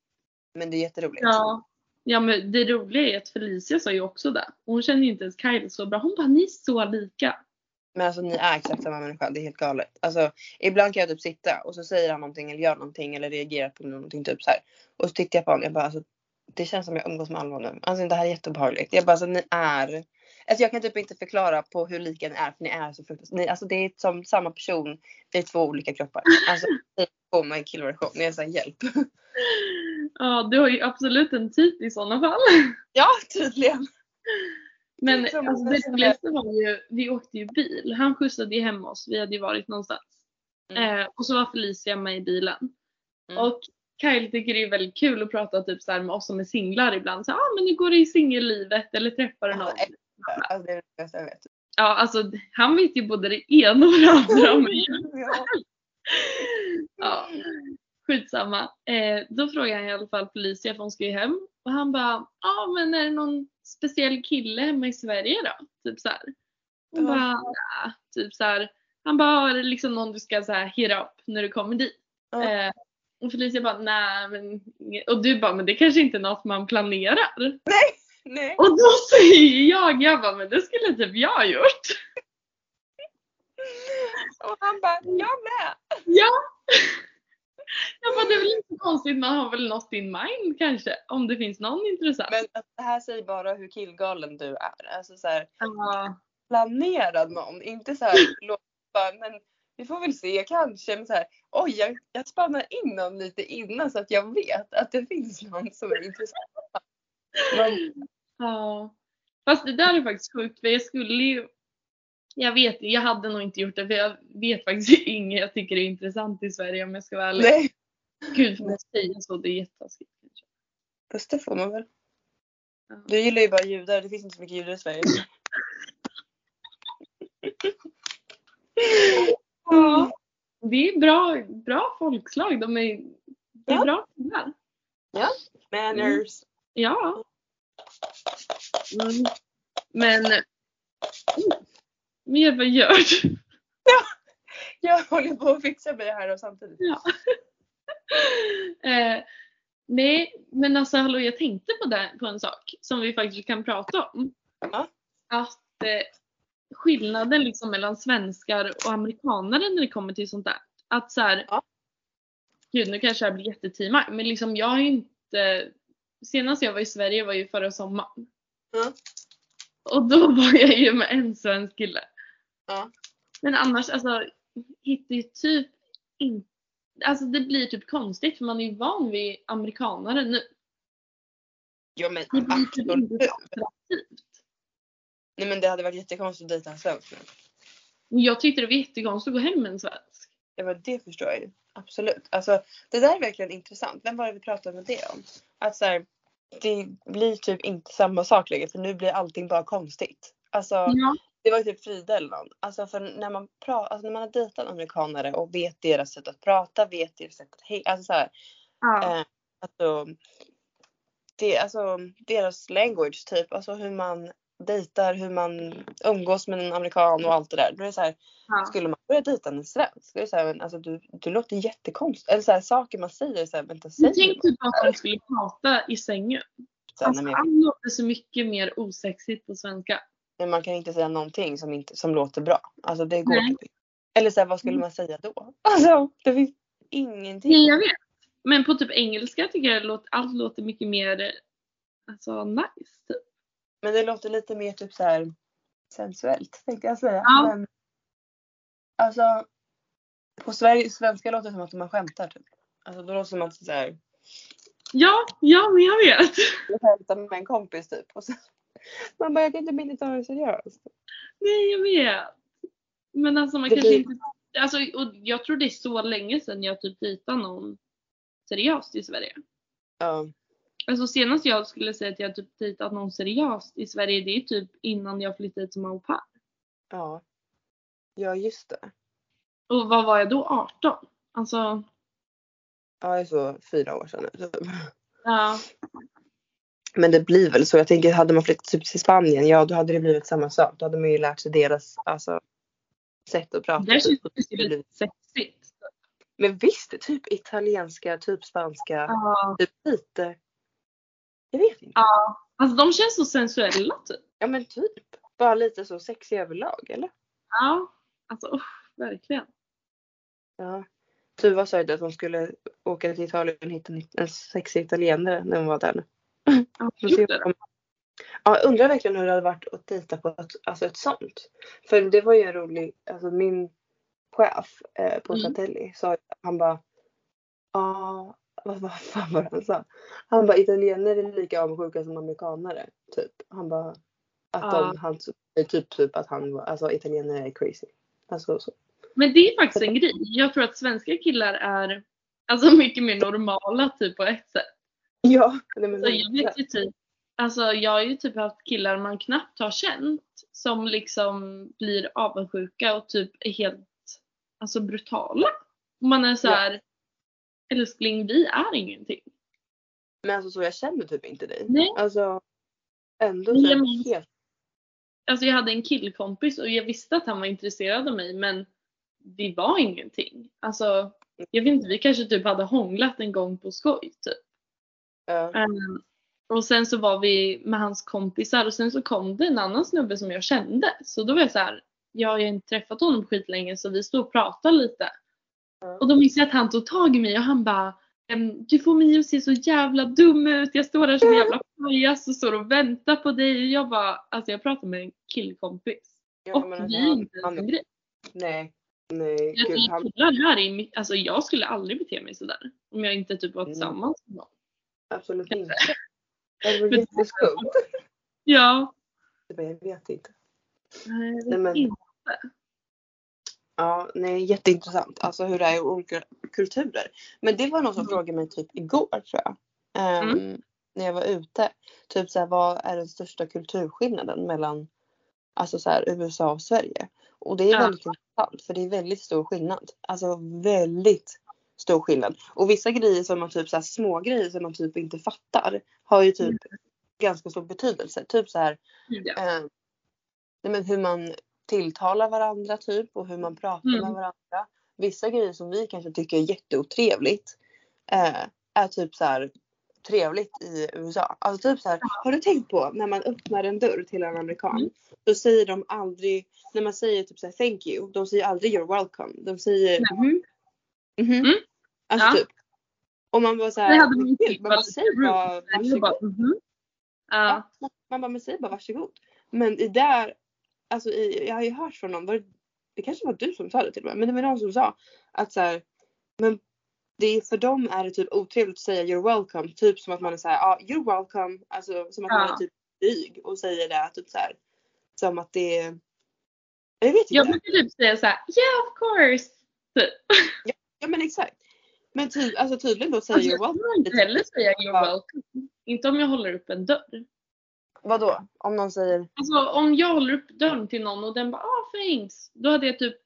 Men det är jätteroligt. Ja. Ja men det roliga är att Felicia sa ju också det. Hon känner ju inte ens Kyle så bra. Hon bara ni är så lika. Men alltså ni är exakt samma människa. Det är helt galet. Alltså ibland kan jag typ sitta och så säger han någonting eller gör någonting eller reagerar på någonting typ så här. Och så tittar jag på honom. Jag bara alltså. Det känns som jag umgås med Alva nu. Alltså det här är jättebehagligt. Jag bara alltså ni är. Alltså jag kan typ inte förklara på hur lika ni är för ni är så fruktansvärt. Ni, alltså det är som samma person i två olika kroppar. Alltså på mig killversion. Jag är såhär hjälp. Ja du har ju absolut en typ i sådana fall. Ja tydligen. Men Som alltså, det roligaste var ju, vi åkte ju bil. Han skjutsade ju hem oss. Vi hade ju varit någonstans. Mm. Eh, och så var Felicia med i bilen. Mm. Och Kyle tycker det är väldigt kul att prata typ så med oss som är singlar ibland. Så, ah, men hur går det i singellivet? Eller träffar du någon? Alltså det är det bästa jag vet. Ja, alltså han vet ju både det ena och det andra om mig. Ja. Ja, skitsamma. Eh, då frågade han i alla fall Felicia för hon ska ju hem. Och han bara, ja ah, men är det någon speciell kille hemma i Sverige då? Typ så här. Hon Ja. bara, nah. typ så här. Han bara, är det liksom någon du ska så här hit up när du kommer dit? Ja. Eh, och Felicia bara, nej men Och du bara, men det kanske inte är något man planerar. Nej. Och då säger jag, jag bara, men det skulle typ jag gjort. Och han bara jag med. Ja! Jag men det är väl inte konstigt, man har väl något in mind kanske. Om det finns någon intressant. Men det här säger bara hur killgalen du är. Alltså så här, Ja. planerad någon. Inte så här, låt bara, men vi får väl se kanske. Men så här, oj, jag, jag spannar in någon lite innan så att jag vet att det finns någon som är intressant. Men, Ja. Fast det där är faktiskt sjukt för jag skulle ju jag vet, jag hade nog inte gjort det för jag vet faktiskt inget jag tycker är intressant i Sverige om jag ska vara ärlig. nej, Gud får man säga så, det är jättetaskigt. kanske. fast det får man väl. Ja. Du gillar ju bara judar. Det finns inte så mycket judar i Sverige. Ja. Det är bra, bra folkslag, de är, det är Ja. bra killar. Manners. Ja. Mm. Men, men vad gör du? Jag håller på att fixa mig här och samtidigt. Ja. eh, nej, men alltså hallå, jag tänkte på, det, på en sak som vi faktiskt kan prata om. Ja. Att eh, skillnaden liksom mellan svenskar och amerikanare när det kommer till sånt där. Att så här, Ja. gud nu kanske jag blir jättetimar, men liksom jag har ju inte, senast jag var i Sverige var ju förra sommaren. Ja. Och då var jag ju med en svensk kille. Ja. Men annars alltså hittar ju typ inte, alltså det blir typ konstigt för man är ju van vid amerikanare nu. Ja men Det blir typ inte attraktivt. Nej men det hade varit jättekonstigt att dejta en svensk nu. Jag tyckte det var jättekonstigt att gå hem med en svensk. Ja men det förstår jag ju. Absolut. Alltså det där är verkligen intressant. Vem var det vi pratade med det om? Att så här, det blir typ inte samma sak längre för nu blir allting bara konstigt. Alltså Ja. det var ju typ Frida eller någon. Alltså för när man, pra- alltså, när man har dejtat amerikanare och vet deras sätt att prata, vet deras sätt att hej, alltså så här, ja. eh, alltså, det, alltså deras language typ, alltså hur man dejtar, hur man umgås med en amerikan och allt det där. Då är det så här, ja. skulle man börja dejta en svensk, då är det så här, men, alltså, du, du låter jättekonstigt. Eller så här, saker man säger, så här, vänta Jag säger tänkte typ att de skulle prata i sängen. så Alltså, men, allt låter så mycket mer osexigt på svenska. men man kan inte säga någonting som, inte, som låter bra. Alltså det går inte. Eller så här, vad skulle man säga då? Alltså det finns ingenting. Nej, jag vet. Men på typ engelska tycker jag låt, allt låter mycket mer eh, alltså, nice. Typ. Men det låter lite mer typ så här sensuellt tänkte jag säga. Ja. Men, alltså på Sverige, svenska låter det som att man skämtar typ. Alltså då låter det som att så här, Ja, ja men jag vet. jag skämtar med en kompis typ. Och så, man bara jag kan inte minnas ta det seriöst. Nej, jag vet. Men alltså man Det kanske blir- inte... Alltså, och jag tror det är så länge sedan jag typ dejtade någon seriöst i Sverige. Ja. Alltså senast jag skulle säga att jag typ dejtat någon seriöst i Sverige det är typ innan jag flyttade hit som au pair. Ja. Ja just det. Och vad var jag då? 18? Alltså, Ja det är så fyra år sedan nu. Typ. ja. Men det blir väl så. Jag tänker hade man flyttat typ till Spanien, ja då hade det blivit samma sak. Då hade man ju lärt sig deras alltså, sätt att prata. Känns typ. det ju lite sexigt. Men visst, typ italienska, typ spanska, Ja. typ lite. Jag vet inte. ja. Alltså de känns så sensuella typ. Ja men typ. Bara lite så sexig överlag eller? Ja. Alltså usch, verkligen. Ja. Tuva sa ju att hon skulle åka till Italien och hitta en- sexig italienare när hon var där nu. Ja, Ja, undrar verkligen hur det hade varit att dejta på ett, alltså ett sånt. För det var ju en rolig, alltså min chef eh, på Mm. Fratelli sa, han bara, ja, vad, vad fan var det han sa? Han bara, italienare är lika avundsjuka som amerikanare. Typ. Han bara, att Ja. de, han, typ, typ att han var, alltså italienare är crazy. Alltså så. Men det är faktiskt en grej. Jag tror att svenska killar är alltså mycket mer normala typ på ett sätt. Ja, men Så jag vet ju typ, alltså jag har ju typ haft killar man knappt har känt som liksom blir avundsjuka och typ är helt alltså brutala. Man är så Ja. Älskling vi är ingenting. Men alltså så jag känner typ inte dig. Nej. Alltså ändå så det helt Alltså jag hade en killkompis och jag visste att han var intresserad av mig men vi var ingenting. Alltså jag vet inte, vi kanske typ hade hånglat en gång på skoj typ. ja. Ehm, och sen så var vi med hans kompisar och sen så kom det en annan snubbe som jag kände. Så då var jag så här, ja, jag har inte träffat honom skitlänge så vi stod och pratade lite. Och då minns jag att han tog tag i mig och han bara du får mig att se så jävla dum ut. Jag står där som en jävla pajas och står och väntar på dig. Och jag bara, alltså jag pratar med en killkompis. Ja, och vi är inte han- en grej. Nej. Nej. Jag Gud, han, killar här alltså jag skulle aldrig bete mig sådär. Om jag inte typ var Mm. tillsammans med någon. absolut inte. Det var jätteskumt. Ja. Jag vet inte. Nej, jag vet Nej, men- inte. Ja, nej jätteintressant. Alltså hur det är i olika kulturer. Men det var någon som Mm. frågade mig typ igår tror jag. Ehm, När jag var ute. Typ såhär, vad är den största kulturskillnaden mellan alltså så här, USA och Sverige? Och det är Ja. väldigt intressant för det är väldigt stor skillnad. Alltså väldigt stor skillnad. Och vissa grejer som man typ så här, små grejer som man typ inte fattar har ju typ Mm. ganska stor betydelse. Typ så här Ja. eh, nej men hur man tilltalar varandra typ och hur man pratar Mm. med varandra. Vissa grejer som vi kanske tycker är jätteotrevligt eh, är typ så här trevligt i USA. Alltså typ så här, har du tänkt på när man öppnar en dörr till en amerikan Mm. då säger de aldrig, när man säger typ så här thank you, de säger aldrig you're welcome. De säger mhm. mhm. Mm. Alltså Ja. typ. Och man bara så Det här, hade man man säger bara varsågod. bara. Ja, man bara, men säg bara varsågod. Men i där, alltså i, jag har ju hört från någon, var det, det kanske var du som sa det till med, men det var någon som sa att så här, men det är, för dem är det typ otrevligt att säga you're welcome, typ som att man är såhär, ja ah, you're welcome, alltså som att man Ja. är typ dryg och säger det typ så här, som att det är, jag vet Jag inte. brukar typ säga såhär, yeah of course. Typ. Ja men exakt. Men ty, alltså tydligen då säger Alltså, you're jag welcome. kan inte heller säga you're Ja. welcome. Inte om jag håller upp en dörr. Vadå? Om någon säger, Alltså om jag håller upp dörren till någon och den bara ah thanks. Då hade jag typ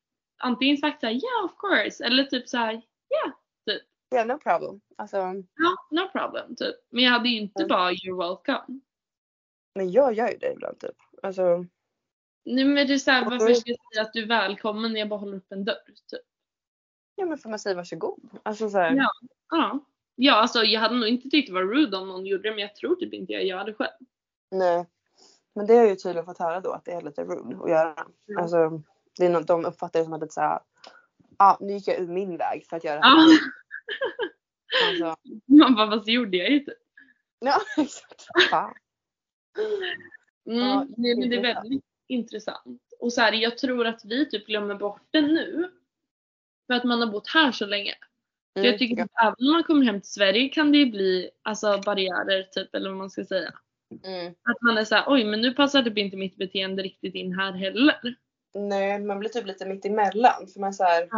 antingen sagt såhär yeah of course eller typ såhär yeah no problem. Alltså, ja no problem typ. Men jag hade ju inte Mm. bara you're welcome. men jag gör ju det ibland typ. Alltså, Nej men det är såhär varför ska jag säga att du är välkommen när jag bara håller upp en dörr? Typ. ja men får man säga varsågod? Alltså så här, Ja. Ja. Ja alltså jag hade nog inte tyckt det var rude om någon gjorde det men jag tror typ inte jag gör det själv. Nej. Men det har jag ju tydligen fått höra då att det är lite rude att göra. Mm. Alltså, det är något, de uppfattar det som att det är såhär, ah, nu gick jag ur min väg för att göra det här. Alltså, Man bara vad gjorde jag typ. ja exakt. Fan. Mm, Ja, nej, men det är väldigt intressant. Och så här, jag tror att vi typ glömmer bort det nu. För att man har bott här så länge. Mm, jag tycker ja. att även om man kommer hem till Sverige kan det ju bli alltså, barriärer typ eller vad man ska säga. Mm. Att man är såhär, oj men nu passar typ inte mitt beteende riktigt in här heller. Nej, man blir typ lite mitt emellan. För man såhär,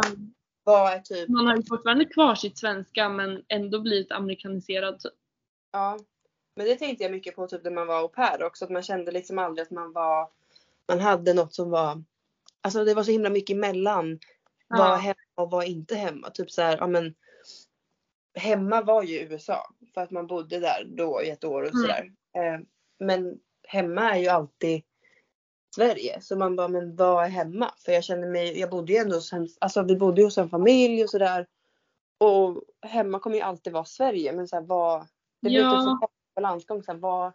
vad är typ, Man har ju fortfarande kvar sitt svenska men ändå blivit amerikaniserad typ. ja. Men det tänkte jag mycket på typ när man var au pair också. Att man kände liksom aldrig att man var, man hade något som var, alltså det var så himla mycket emellan. Ja. Var hemma och var inte hemma. Typ så här, ja men. Hemma var ju USA. För att man bodde där då i ett år och Mm. sådär. Men hemma är ju alltid Sverige. Så man bara, men vad är hemma? För jag känner mig, jag bodde ju ändå hos alltså vi bodde ju hos en familj och sådär. Och hemma kommer ju alltid vara Sverige. Men såhär vad, det blir Ja. typ balansgång. Såhär, vad,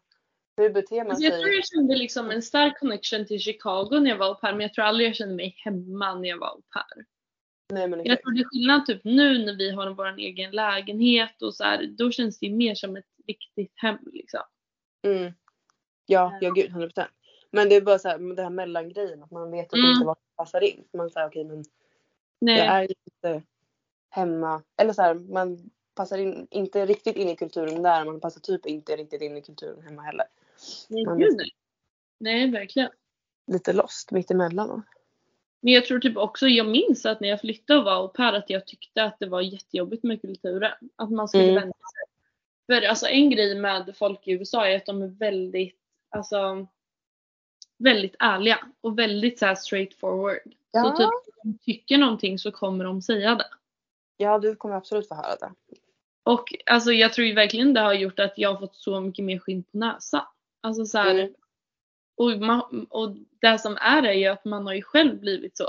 hur beter man Alltså jag sig? tror jag kände liksom en stark connection till Chicago när jag var au pair men jag tror aldrig jag kände mig hemma när jag var au pair. Nej men Jag tror det är skillnad typ nu när vi har vår egen lägenhet och så här, då känns det mer som ett riktigt hem liksom. Mm. Ja, ja gud 100%. Men det är bara så här, det här mellangrejen. Att man vet att Mm. inte vad som passar in. Man säger okej men Nej. jag är inte hemma. Eller så här, man passar in, inte riktigt in i kulturen där. Man passar typ inte riktigt in i kulturen hemma heller. Nej, man- gud, nej. nej, verkligen. Lite lost mitt emellan. då. Men jag tror typ också, jag minns att när jag flyttade och var au pair att jag tyckte att det var jättejobbigt med kulturen. Att man skulle Mm. vänja sig. För alltså en grej med folk i USA är att de är väldigt, alltså väldigt ärliga och väldigt så här straightforward. Så Ja. typ om de tycker någonting så kommer de säga det. Ja, du kommer absolut få höra det. Och alltså jag tror ju verkligen det har gjort att jag har fått så mycket mer skinn på näsan. Alltså så här, Mm. och, man, och det som är är ju att man har ju själv blivit så.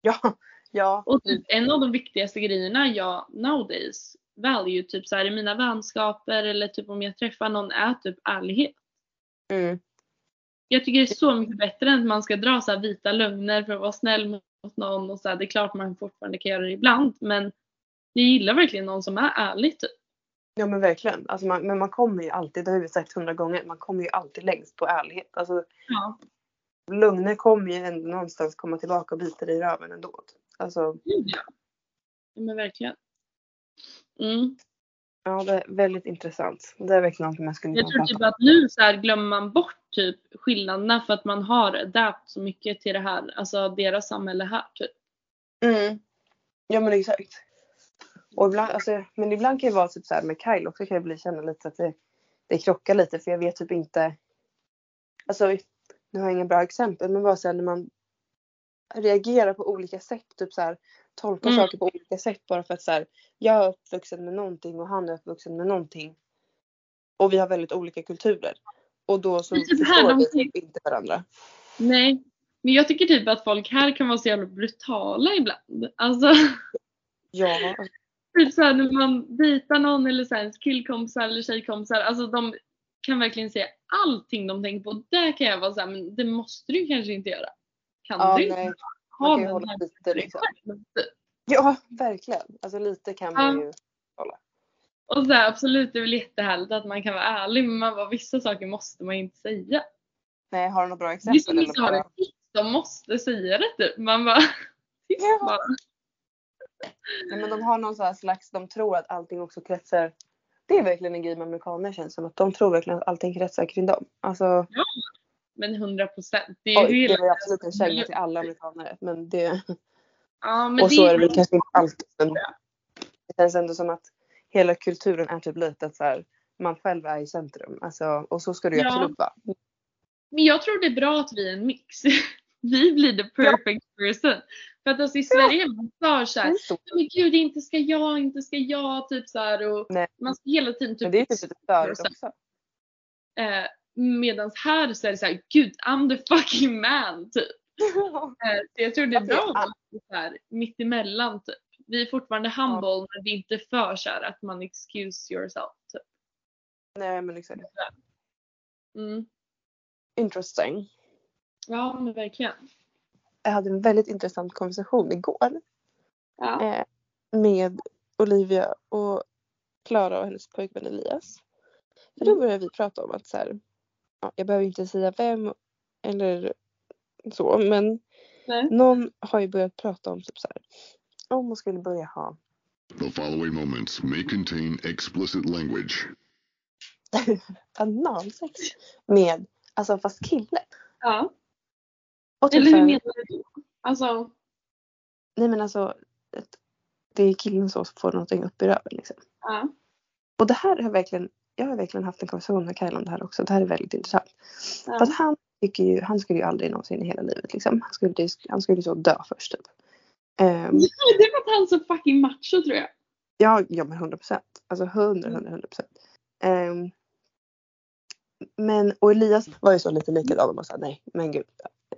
Ja, ja. Och typ en av de viktigaste grejerna jag nowadays value typ så här i mina vänskaper eller typ om jag träffar någon är typ ärlighet. Mm. Jag tycker det är så mycket bättre än att man ska dra så vita lögner för att vara snäll mot någon och så här, det är klart man fortfarande kan göra det ibland men Jag gillar verkligen någon som är ärlig typ. Ja men verkligen. Alltså man, men man kommer ju alltid, det har vi sagt hundra gånger, man kommer ju alltid längst på ärlighet. Alltså Ja. lögner kommer ju ändå någonstans komma tillbaka och bita dig i röven ändå. Alltså Gud, Ja. ja men verkligen. Mm. ja det är väldigt intressant. Det är verkligen något man skulle Jag tror typ att nu så här glömmer man bort typ skillnaderna för att man har adapt så mycket till det här, alltså deras samhälle här typ. Mm. Ja men exakt. Och ibland, alltså, men ibland kan det vara typ så här med Kyle också kan jag bli känna lite att det, det krockar lite för jag vet typ inte. Alltså nu har jag inga bra exempel men bara så här när man reagerar på olika sätt. Typ så här tolkar Mm. saker på olika sätt bara för att så här jag är uppvuxen med någonting och han är uppvuxen med någonting. Och vi har väldigt olika kulturer. Och då så typ förstår vi säger- typ inte varandra. Nej. Men jag tycker typ att folk här kan vara så jävla brutala ibland. Alltså Ja. typ såhär när man dejtar någon eller så här, ens killkompisar eller tjejkompisar. Alltså de kan verkligen säga allting de tänker på. Där kan jag vara såhär, men det måste du kanske inte göra. Kan Ja, du nej. Man kan hålla lite liksom. Ja, verkligen. Alltså lite kan man ju. Och så här, absolut det är väl jättehärligt att man kan vara ärlig men man bara, vissa saker måste man inte säga. Nej, har du några bra exempel? som vissa har de måste säga det typ. Man bara, Ja. bara Nej, men de har någon så här slags, de tror att allting också kretsar. Det är verkligen en grej med amerikaner känns som att de tror verkligen att allting kretsar kring dem. Alltså, men 100 procent. Det är oj, ju det hela var absolut en känga till alla amerikaner. Men det, Ja, men och det så är är det väl kanske inte alltid. Men det känns ändå som att hela kulturen är typ lite att så här, man själv är i centrum. Alltså, och så ska det ju Ja. absolut vara. Men jag tror det är bra att vi är en mix. Vi blir the perfect person. För att alltså i Sverige är man för såhär, Så. men gud inte ska jag, inte ska jag, typ såhär och Nej. man ska hela tiden typ Men det är typ lite störigt också. eh, Medans här så är det såhär, gud I'm the fucking man typ. Eh, så jag tror det är Alltså, bra att vara lite såhär mittemellan typ. Vi är fortfarande humble men vi är inte för såhär att man excuse yourself typ. Nej men liksom. Mm. Interesting. Ja men verkligen. Jag hade en väldigt intressant konversation igår. Ja. eh, med Olivia och Klara och hennes pojkvän Elias. För då började vi prata om att så här, ja, jag behöver inte säga vem eller så men Nej. någon har ju börjat prata om typ så här, om man skulle börja ha The following moments may contain explicit language. analsex med, alltså fast kille. ja. Och typ Eller hur menar du då? Alltså, nej men alltså det är killen så som får någonting upp i röven liksom. ja. Och det här har verkligen, jag har verkligen haft en konversation med Kyle om det här också. Det här är väldigt intressant. Ja. han tycker ju, han skulle ju aldrig någonsin i hela livet liksom. Han skulle, han skulle så dö först typ. Ehm, Det är för att han är så fucking macho tror jag. ja, ja men 100 procent. Alltså 100, 100, 100 procent. Ehm, men, och Elias var ju så lite likadan och bara såhär, nej men gud.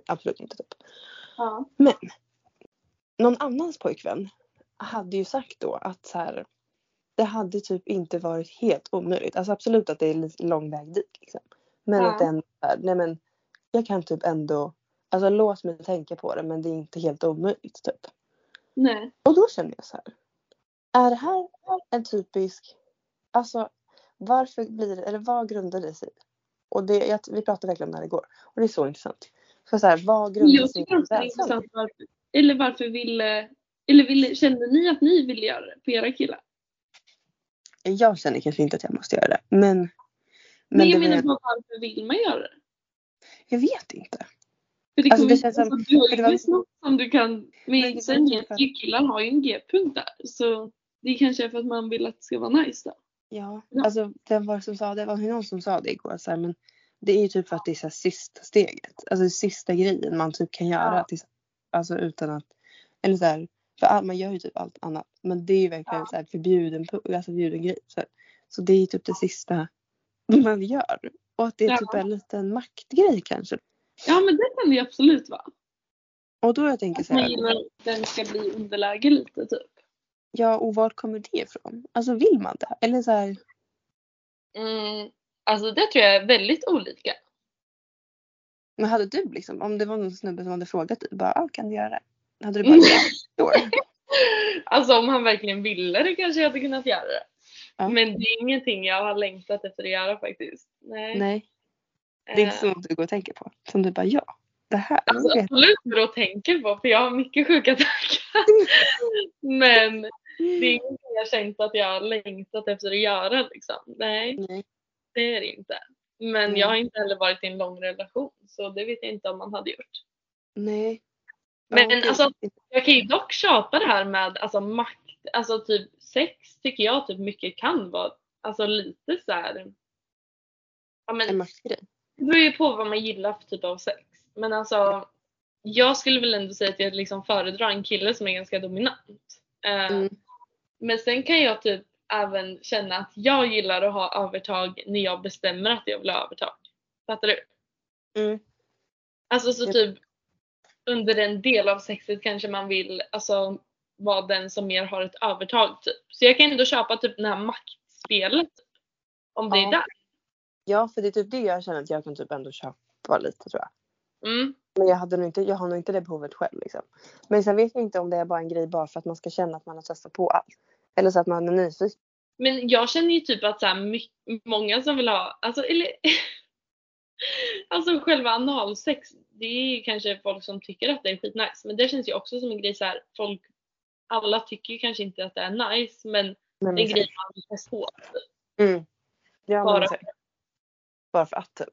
Absolut inte typ. Ja. Men. Någon annans pojkvän hade ju sagt då att så här. Det hade typ inte varit helt omöjligt. Alltså absolut att det är lite lång väg dit. Liksom. Men Ja. att den är, nej men. Jag kan typ ändå. Alltså låt mig tänka på det men det är inte helt omöjligt typ. Nej. Och då känner jag så här. Är det här en typisk. Alltså varför blir det, eller vad grundar det sig i? Och det, jag, vi pratade verkligen om det här igår. Och det är så intressant. För så här, vad grundar sig är rädslan? eller varför ville, eller ville, kände ni att ni ville göra det på era killar? Jag känner kanske inte att jag måste göra det. Men. Men, Men jag det menar bara varför vill man göra det? jag vet inte. För det Alltså, det känns som- du har ju det var- något som du kan, Men det sen killar har ju en G-punkt där. Så det kanske är för att man vill att det ska vara nice då. Ja, Ja. alltså vem var det som sa det? var någon som sa det igår. Så här, men det är ju typ för att det är så här, sista steget. Alltså sista grejen man typ kan göra. Ja. Tills, alltså utan att. Eller så här, för all, man gör ju typ allt annat. Men det är ju verkligen Ja. så här förbjuden, alltså förbjuden grej. Så, så det är ju typ det sista man gör. Och att det är Ja. typ en liten maktgrej kanske. Ja men det kan det ju absolut vara. Och då jag tänker så här. den ska bli underläge lite typ. Ja och var kommer det ifrån? Alltså vill man det? Eller så här. Mm, alltså det tror jag är väldigt olika. Men hade du liksom, om det var någon snubbe som hade frågat dig, bara ah, kan du göra det? Hade du bara Mm. ja, sure. Alltså om han verkligen ville det kanske jag hade kunnat göra det. Ja. Men det är ingenting jag har längtat efter att göra faktiskt. Nej. Nej. Det är inte Eh, något du går och tänker på. Som du bara ja. Det här. Alltså, absolut vad och tänker på för jag har mycket sjuka tankar. Men det är ingenting jag känt att jag har längtat efter att göra liksom. Nej, Nej. det är det inte. Men Nej. jag har inte heller varit i en lång relation så det vet jag inte om man hade gjort. Nej. Men gud. alltså- Jag kan ju dock köpa det här med alltså makt, alltså typ sex tycker jag typ mycket kan vara alltså lite så här. Ja men En maktgrej. det beror ju på vad man gillar för typ av sex. Men alltså jag skulle väl ändå säga att jag liksom föredrar en kille som är ganska dominant. Eh, Mm. Men sen kan jag typ även känna att jag gillar att ha övertag när jag bestämmer att jag vill ha övertag. Fattar du? Mm. Alltså så typ under en del av sexet kanske man vill alltså vara den som mer har ett övertag typ. Så jag kan ändå köpa typ det här maktspelet. Om det Ja. är där. Ja, för det är typ det jag känner att jag kan typ ändå köpa lite tror jag. Mm. Men jag, hade nog inte, jag har nog inte det behovet själv. Liksom. Men sen vet jag inte om det är bara en grej bara för att man ska känna att man har testat på allt. Eller så att man är nyfiken. Men jag känner ju typ att så här, många som vill ha, alltså eller Alltså själva analsex, det är kanske folk som tycker att det är skitnice. Men det känns ju också som en grej så här, folk, alla tycker ju kanske inte att det är nice men Men det är en grej man testa på. Mm. Ja, Bara- men. Bara för att typ.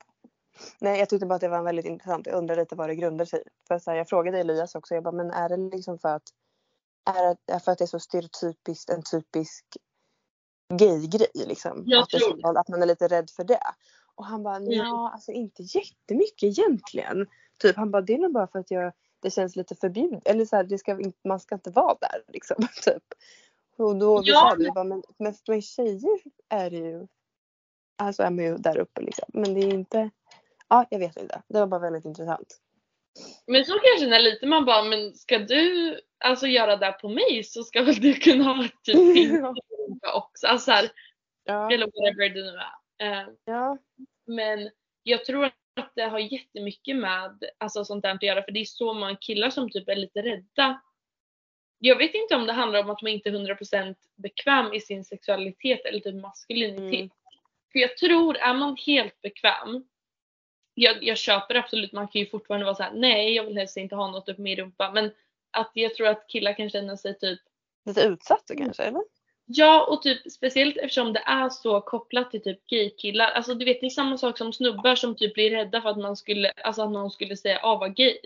Nej jag tyckte bara att det var väldigt intressant. Jag undrar lite vad det grundar sig i. För så här, jag frågade Elias också. Jag bara, men är det liksom för att är det för att det är så stereotypiskt en typisk gay-grej liksom? Att, det att man är lite rädd för det. Och han bara, Mm. ja alltså inte jättemycket egentligen. Typ han bara, det är nog bara för att jag, det känns lite förbjudet. Eller så här, det ska, man ska inte vara där liksom. Typ. Och då vi Ja, sa det, bara, men med, med tjejer är det ju Alltså är man ju där uppe liksom. Men det är inte. Ja jag vet inte. Det var bara väldigt intressant. Men så kan jag känna lite, man bara men ska du alltså göra det på mig så ska väl du kunna ha typ också. Alltså så här, Ja. eller whatever det nu är. Eh, Ja. Men jag tror att det har jättemycket med alltså, sånt där att göra för det är så många killar som typ är lite rädda. Jag vet inte om det handlar om att man inte är 100% bekväm i sin sexualitet eller typ maskulinitet. Mm. För jag tror, är man helt bekväm, jag, jag köper absolut, man kan ju fortfarande vara såhär, nej jag vill helst inte ha något upp med rumpa. Men att jag tror att killar kan känna sig typ Lite utsatt då kanske eller? Ja och typ speciellt eftersom det är så kopplat till typ gaykillar. Alltså du vet det är samma sak som snubbar som typ blir rädda för att man skulle, alltså att någon skulle säga ah vad gay.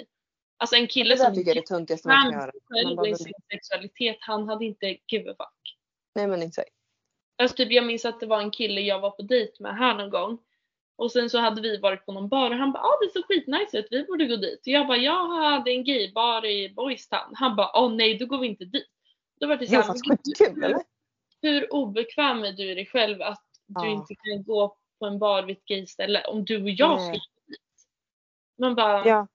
Alltså en kille Det som tycker jag är det töntigaste man kan göra. själv i sin sexualitet, han hade inte give a fuck. nej men exakt. Alltså typ jag minns att det var en kille jag var på dejt med här någon gång. Och sen så hade vi varit på någon bar och han bara ah det ser skitnice ut, vi borde gå dit. Och jag bara ja det är en gaybar i Boys Town. Han bara åh nej då går vi inte dit. Då var det Det är såhär, fast skitkul eller? Hur obekväm är du i dig själv att du Ja. inte kan gå på en bar vid ett gayställe om du och jag skulle dit? Man bara, Ja.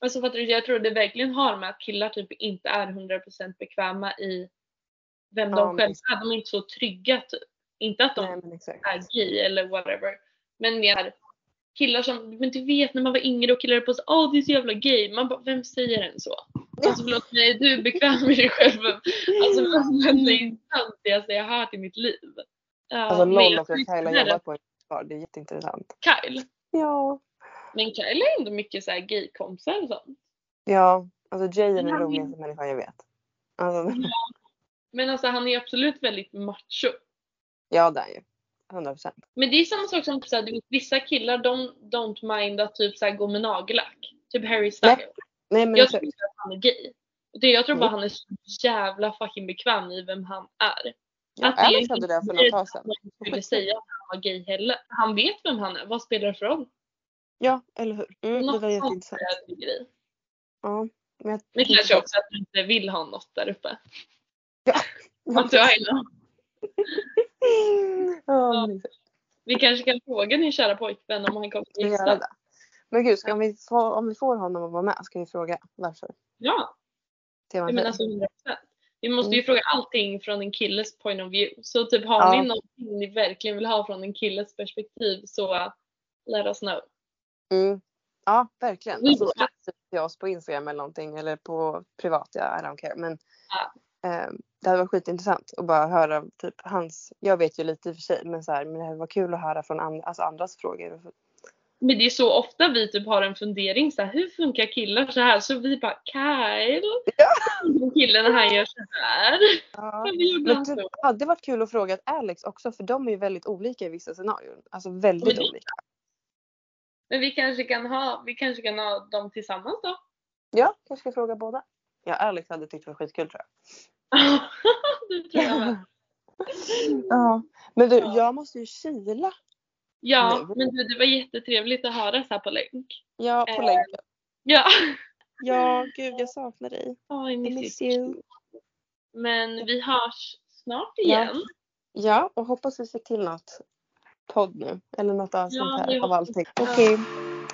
alltså fattar du? Jag tror det verkligen har med att killar typ inte är 100% bekväma i vem Ja, de själva är. De är inte så trygga typ. Inte att de Nej är gay eller whatever. Men mer killar som, men du vet när man var yngre och killar på sig åh det är så jävla gay. Man bara, vem säger en så? Alltså förlåt mig, är du bekväm med dig själv? Alltså det är inte töntigaste jag har hört i mitt liv. Ja, Alltså jag och Kyle har det är jobbat på en bar. Det är jätteintressant. Kyle. Ja. Men Kyle är ändå mycket så här gaykompisar och sånt. Ja. Alltså Jay är den Ja, roligaste människan jag vet. Alltså, Men alltså han är absolut väldigt macho. ja det är ju. 100 procent. Men det är samma sak som så här, du vet, vissa killar de don't mind att typ så här, gå med nagellack. Typ Harry Styles. Nej men Jag tror inte att han är gay. Det, jag tror bara Mm. han är så jävla fucking bekväm i vem han är. Ja, Att det inte hade det för något tag sedan. någon skulle säga att han var gay heller. Han vet vem han är. Vad spelar det för roll? Ja eller hur. Mm, det Något var sånt jätteintressant. det grej. Ja. Men jag Men kanske också att du inte vill ha något där uppe. Ja. Att du har. Ja, men. Vi kanske kan fråga din kära pojkvän om han kommer gissa. det? Men gud, ska vi få, om vi får honom att vara med ska vi fråga varför? Ja, Ser man jag menar det? alltså 100%. Vi måste ju Mm. fråga allting från en killes point of view. Så typ har Ja. ni någonting ni verkligen vill ha från en killes perspektiv så let us know. Mm. Ja, verkligen. Vi Alltså, får- till oss på Instagram eller någonting eller på privat, ja, I don't care. Men Ja. Eh, det hade varit skitintressant att bara höra typ hans, jag vet ju lite i och för sig men så här, men det hade varit kul att höra från and, alltså andras frågor. Men det är så ofta vi typ har en fundering så här, hur funkar killar så här? Så vi bara Kyle, Ja. killen han gör så här. Ja. Men typ, så. hade varit kul att fråga Alex också för de är ju väldigt olika i vissa scenarion. Alltså väldigt Men det- olika. Men vi kanske kan ha, vi kanske kan ha dem tillsammans då? Ja, jag ska fråga båda. Ja, Alex hade tyckt det var skitkul tror det tror jag med. ja. Men du, Ja. jag måste ju kila. Ja, Nu. men du, det var jättetrevligt att höras här på länk. Ja, på Eh. länken. Ja. Ja, gud jag saknar dig. Oh, I I miss, miss you. you. Men vi hörs snart Ja. igen. Ja, och hoppas vi fick till något podd nu. Eller något avsnitt Ja, här av allting. Okej.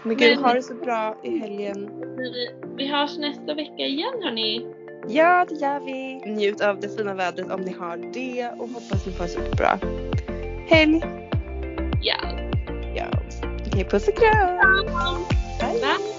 Men gud, Men- ha det så bra i helgen. Vi, vi hörs nästa vecka igen hörni. Ja, det gör vi. Njut av det fina vädret om ni har det och hoppas ni får en superbra helg. Ja. Ja. Okej, puss och kram. Bye. Bye.